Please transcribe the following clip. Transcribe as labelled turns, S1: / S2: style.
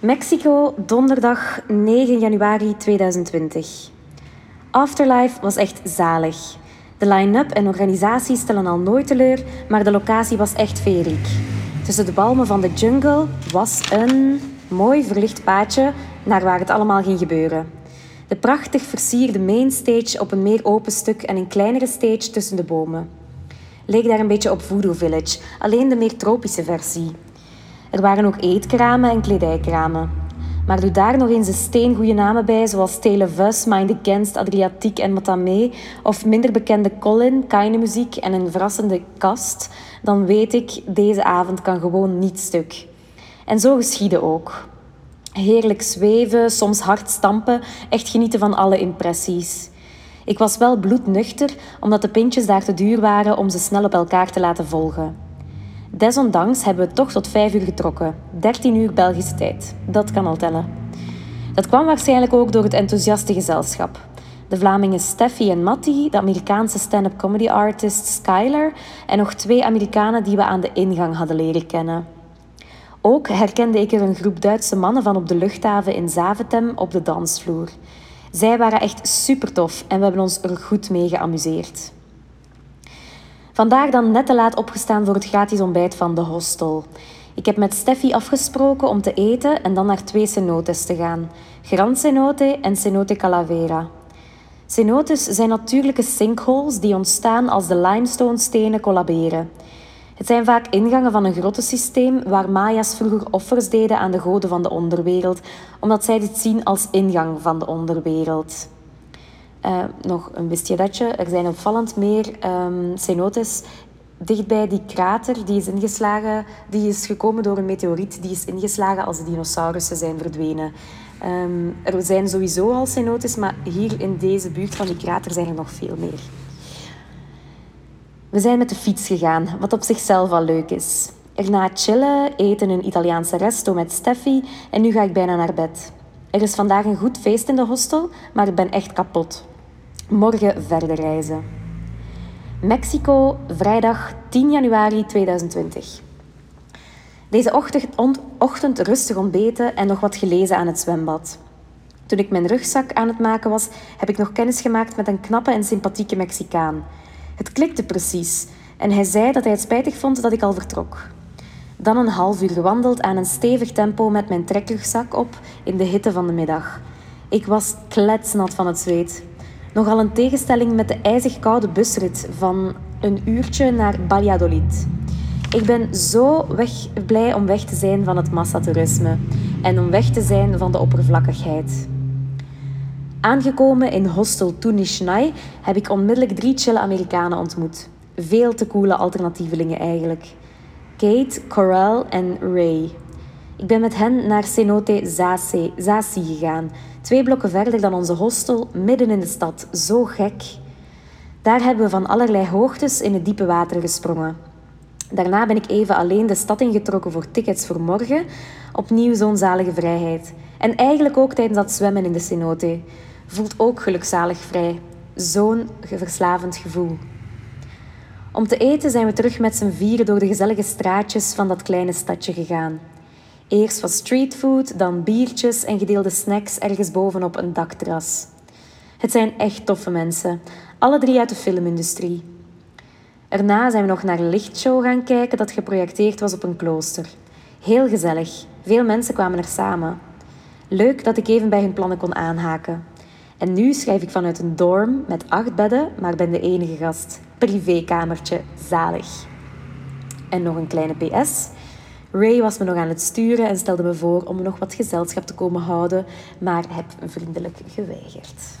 S1: Mexico, donderdag 9 januari 2020. Afterlife was echt zalig. De line-up en organisatie stellen al nooit teleur, maar de locatie was echt feeriek. Tussen de balmen van de jungle was een mooi verlicht paadje naar waar het allemaal ging gebeuren. De prachtig versierde mainstage op een meer open stuk en een kleinere stage tussen de bomen. Leek daar een beetje op Voodoo Village, alleen de meer tropische versie. Er waren ook eetkramen en kledijkramen. Maar doe daar nog eens een steengoede namen bij, zoals Televus, Mind Against, Adriatiek en Matamé, of minder bekende Colin, Kaine Muziek en een verrassende kast, dan weet ik, deze avond kan gewoon niet stuk. En zo geschiedde ook. Heerlijk zweven, soms hard stampen, echt genieten van alle impressies. Ik was wel bloednuchter, omdat de pintjes daar te duur waren om ze snel op elkaar te laten volgen. Desondanks hebben we toch tot 5 uur getrokken. 13 uur Belgische tijd. Dat kan al tellen. Dat kwam waarschijnlijk ook door het enthousiaste gezelschap. De Vlamingen Steffi en Matti, de Amerikaanse stand-up comedy artist Skyler en nog twee Amerikanen die we aan de ingang hadden leren kennen. Ook herkende ik er een groep Duitse mannen van op de luchthaven in Zaventem op de dansvloer. Zij waren echt super tof en we hebben ons er goed mee geamuseerd. Vandaag dan net te laat opgestaan voor het gratis ontbijt van de hostel. Ik heb met Steffi afgesproken om te eten en dan naar twee cenotes te gaan. Grand Cenote en Cenote Calavera. Cenotes zijn natuurlijke sinkholes die ontstaan als de limestone stenen collaberen. Het zijn vaak ingangen van een grottensysteem waar Maya's vroeger offers deden aan de goden van de onderwereld, omdat zij dit zien als ingang van de onderwereld. Uh, nog een wist? Er zijn opvallend meer um, cenotes dichtbij die krater die is ingeslagen, die is gekomen door een meteoriet die is ingeslagen als de dinosaurussen zijn verdwenen. Um, er zijn sowieso al cenotes, maar hier in deze buurt van die krater zijn er nog veel meer. We zijn met de fiets gegaan, wat op zichzelf al leuk is. Erna chillen, eten een Italiaanse resto met Steffi en nu ga ik bijna naar bed. Er is vandaag een goed feest in de hostel, maar ik ben echt kapot. Morgen verder reizen. Mexico, vrijdag 10 januari 2020. Deze ochtend, ochtend rustig ontbeten en nog wat gelezen aan het zwembad. Toen ik mijn rugzak aan het maken was, heb ik nog kennis gemaakt met een knappe en sympathieke Mexicaan. Het klikte precies en hij zei dat hij het spijtig vond dat ik al vertrok. Dan een half uur gewandeld aan een stevig tempo met mijn trekrugzak op in de hitte van de middag. Ik was kletsnat van het zweet. Nogal een tegenstelling met de ijzig koude busrit van een uurtje naar Valladolid. Ik ben zo weg, blij om weg te zijn van het massatoerisme en om weg te zijn van de oppervlakkigheid. Aangekomen in hostel Tunishnai heb ik onmiddellijk drie chille Amerikanen ontmoet. Veel te coole alternatievelingen eigenlijk. Kate, Corel en Ray. Ik ben met hen naar Cenote Zasi gegaan, twee blokken verder dan onze hostel, midden in de stad. Zo gek. Daar hebben we van allerlei hoogtes in het diepe water gesprongen. Daarna ben ik even alleen de stad ingetrokken voor tickets voor morgen. Opnieuw zo'n zalige vrijheid. En eigenlijk ook tijdens dat zwemmen in de cenote. Voelt ook gelukzalig vrij. Zo'n verslavend gevoel. Om te eten zijn we terug met z'n vieren door de gezellige straatjes van dat kleine stadje gegaan. Eerst wat streetfood, dan biertjes en gedeelde snacks ergens bovenop een dakterras. Het zijn echt toffe mensen, alle drie uit de filmindustrie. Erna zijn we nog naar een lichtshow gaan kijken dat geprojecteerd was op een klooster. Heel gezellig, veel mensen kwamen er samen. Leuk dat ik even bij hun plannen kon aanhaken. En nu schrijf ik vanuit een dorm met acht bedden, maar ben de enige gast. Privékamertje, zalig. En nog een kleine PS. Ray was me nog aan het sturen en stelde me voor om nog wat gezelschap te komen houden, maar heb vriendelijk geweigerd.